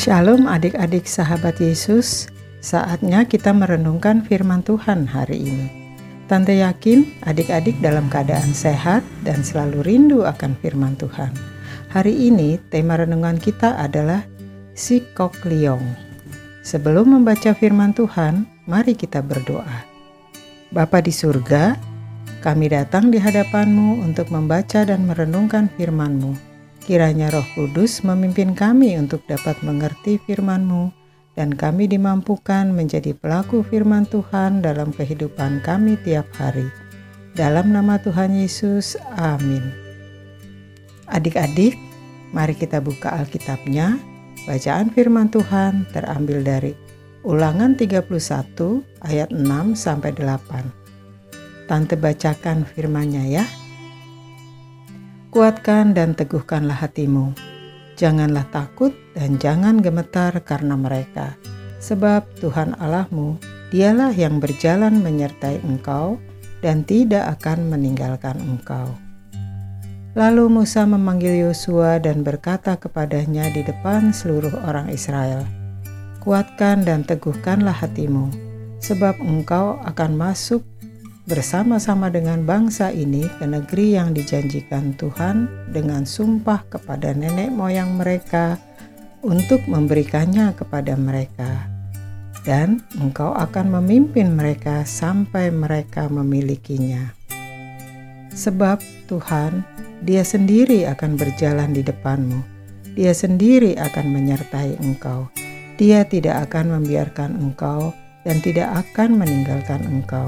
Shalom adik-adik sahabat Yesus, saatnya kita merenungkan firman Tuhan hari ini. Tante yakin adik-adik dalam keadaan sehat dan selalu rindu akan firman Tuhan. Hari ini tema renungan kita adalah Sikok Liong. Sebelum membaca firman Tuhan, mari kita berdoa. Bapa di surga, kami datang di hadapanmu untuk membaca dan merenungkan firman-Mu. Kiranya Roh Kudus memimpin kami untuk dapat mengerti firman-Mu dan kami dimampukan menjadi pelaku firman Tuhan dalam kehidupan kami tiap hari. Dalam nama Tuhan Yesus, amin. Adik-adik, mari kita buka Alkitabnya. Bacaan firman Tuhan terambil dari Ulangan 31 ayat 6 sampai 8. Tante bacakan firmannya ya. Kuatkan dan teguhkanlah hatimu. Janganlah takut dan jangan gemetar karena mereka, sebab Tuhan Allahmu, Dialah yang berjalan menyertai engkau dan tidak akan meninggalkan engkau. Lalu Musa memanggil Yosua dan berkata kepadanya di depan seluruh orang Israel, "Kuatkan dan teguhkanlah hatimu, sebab engkau akan masuk bersama-sama dengan bangsa ini ke negeri yang dijanjikan Tuhan dengan sumpah kepada nenek moyang mereka untuk memberikannya kepada mereka. Dan engkau akan memimpin mereka sampai mereka memilikinya. Sebab Tuhan, Dia sendiri akan berjalan di depanmu. Dia sendiri akan menyertai engkau. Dia tidak akan membiarkan engkau dan tidak akan meninggalkan engkau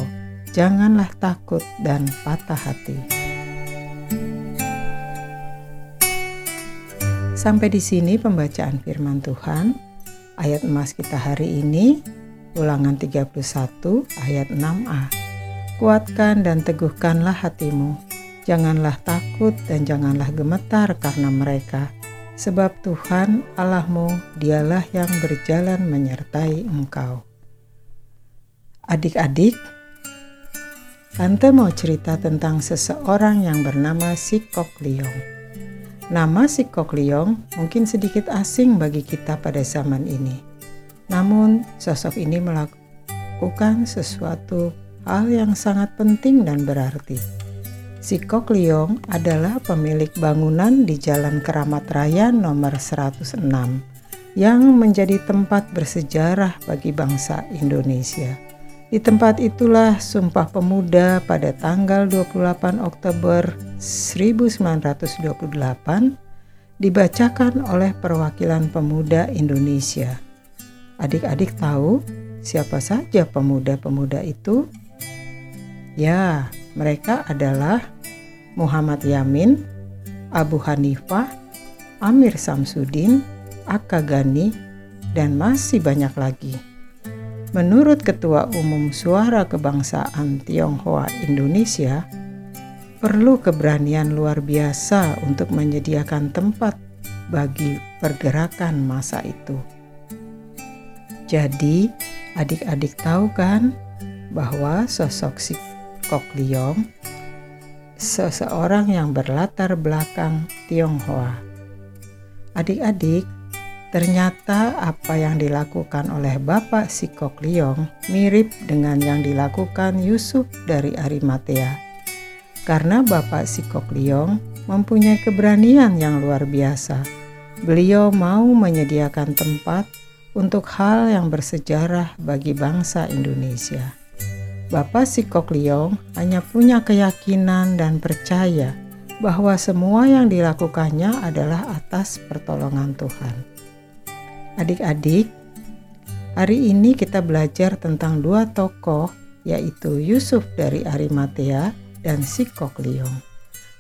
janganlah takut dan patah hati. Sampai di sini pembacaan firman Tuhan. Ayat emas kita hari ini Ulangan 31 ayat 6a. Kuatkan dan teguhkanlah hatimu. Janganlah takut dan janganlah gemetar karena mereka, sebab Tuhan Allahmu dialah yang berjalan menyertai engkau. Adik-adik, Tante mau cerita tentang seseorang yang bernama Si Kok Leong. Nama Si Kok Leong mungkin sedikit asing bagi kita pada zaman ini. Namun, sosok ini melakukan sesuatu hal yang sangat penting dan berarti. Si Kok Leong adalah pemilik bangunan di Jalan Keramat Raya nomor 106 yang menjadi tempat bersejarah bagi bangsa Indonesia. Di tempat itulah Sumpah Pemuda pada tanggal 28 Oktober 1928 dibacakan oleh perwakilan pemuda Indonesia. Adik-adik tahu siapa saja pemuda-pemuda itu? Ya, mereka adalah Muhammad Yamin, Abu Hanifah, Amir Samsudin, Aka Gani, dan masih banyak lagi. Menurut Ketua Umum Suara Kebangsaan Tionghoa Indonesia, perlu keberanian luar biasa untuk menyediakan tempat bagi pergerakan masa itu. Jadi, adik-adik tahu kan bahwa sosok si Kok Leong seseorang yang berlatar belakang Tionghoa. Adik-adik, Ternyata apa yang dilakukan oleh Bapak Sikok Liong mirip dengan yang dilakukan Yusuf dari Arimatea. Karena Bapak Sikok Liong mempunyai keberanian yang luar biasa. Beliau mau menyediakan tempat untuk hal yang bersejarah bagi bangsa Indonesia. Bapak Sikok Liong hanya punya keyakinan dan percaya bahwa semua yang dilakukannya adalah atas pertolongan Tuhan. Adik-adik, hari ini kita belajar tentang dua tokoh yaitu Yusuf dari Arimatea dan Sikok Liong.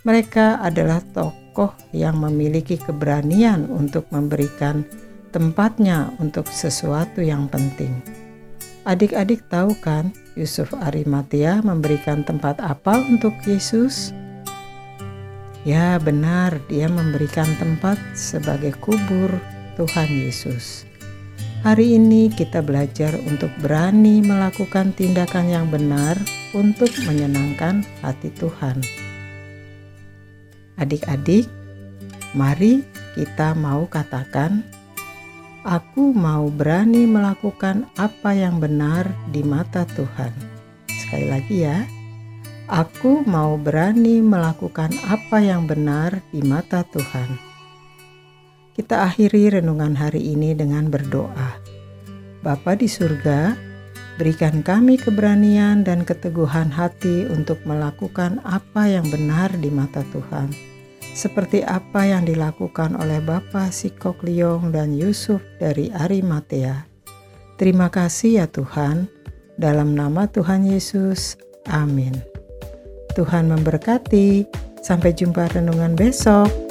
Mereka adalah tokoh yang memiliki keberanian untuk memberikan tempatnya untuk sesuatu yang penting. Adik-adik tahu kan Yusuf Arimatea memberikan tempat apa untuk Yesus? Ya, benar, dia memberikan tempat sebagai kubur Tuhan Yesus. Hari ini kita belajar untuk berani melakukan tindakan yang benar untuk menyenangkan hati Tuhan. Adik-adik, mari kita mau katakan, Aku mau berani melakukan apa yang benar di mata Tuhan. Sekali lagi ya. Aku mau berani melakukan apa yang benar di mata Tuhan. Kita akhiri renungan hari ini dengan berdoa. Bapa di surga, berikan kami keberanian dan keteguhan hati untuk melakukan apa yang benar di mata Tuhan seperti apa yang dilakukan oleh Bapak Sikok Liong dan Yusuf dari Arimatea. Terima kasih ya Tuhan, dalam nama Tuhan Yesus. Amin. Tuhan memberkati. Sampai jumpa renungan besok.